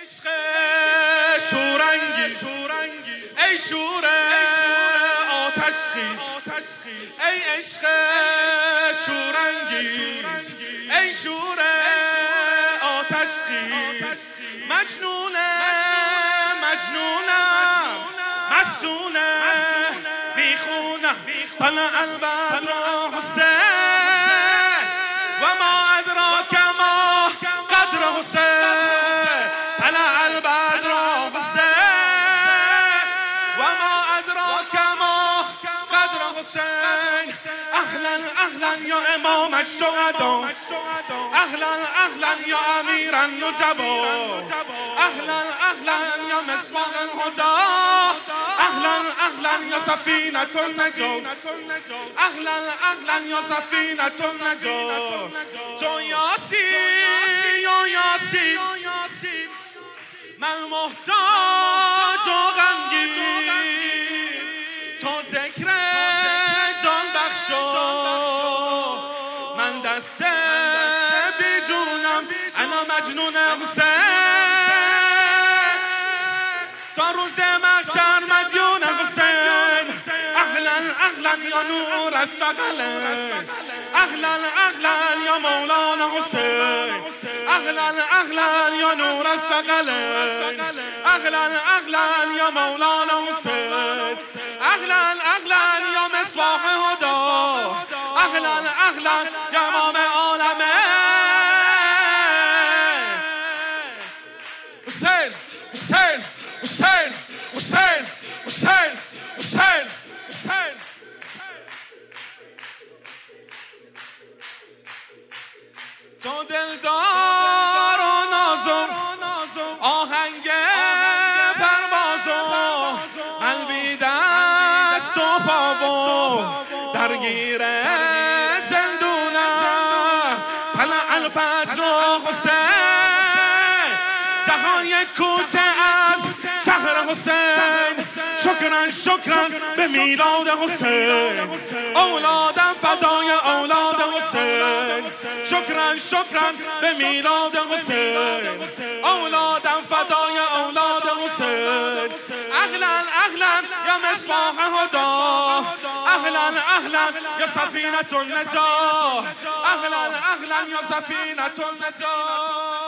عشق شورنگی. ای شور آتش خیز. ای عشق شورنگی. ای شور آتش خیز. مجنونه مجنونم. مسونه بیخونم طلع البدر حسین. حسین. اهلا اهلا یا امام الشهدا اهلا اهلا یا امیر النجبا اهلا اهلا یا مصباح الهدى اهلا اهلا یا سفینه النجات اهلا اهلا یا سفینه النجات تو یاسی یا یاسی من محتاج أنا مجنون حسین. تا روز محشر مدیون حسین. أهلا أهلا یا نور الثقلین أهلا أهلا یا مولانا حسین. أهلا أهلا یا نور الثقلین أهلا أهلا یا مولانا حسین. أهلا أهلا یا مصباح هدا أهلا أهلا یا امام عالمه تو دلدار و نازم آهنگ پروازم من بی دست و پا و درگیر زندونم طلع الفجر و حسین جهان یک کوچه از شهر حسین. شکرن شکرن به میلاد حسین. اولادم فدای اولاد حسین. شکرن شکرن به میلاد حسین. اولادم فدای اولاد حسین. اهلا اهلا یا مصباح هدا. اهلا اهلا یا سفینه النجاه اهلا اهلا یا سفینه النجاه